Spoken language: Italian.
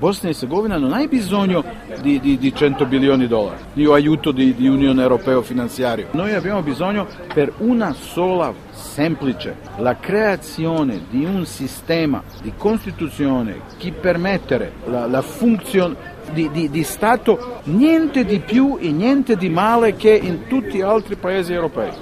Bosnia e Herzegovina non ha bisogno di, di, di 100 milioni di dollari, di aiuto di, di Unione Europea finanziaria. Noi abbiamo bisogno per una sola semplice, la creazione di un sistema di Costituzione che permette la, la funzione di, di, di, Stato niente di più e niente di male che in tutti gli altri paesi europei.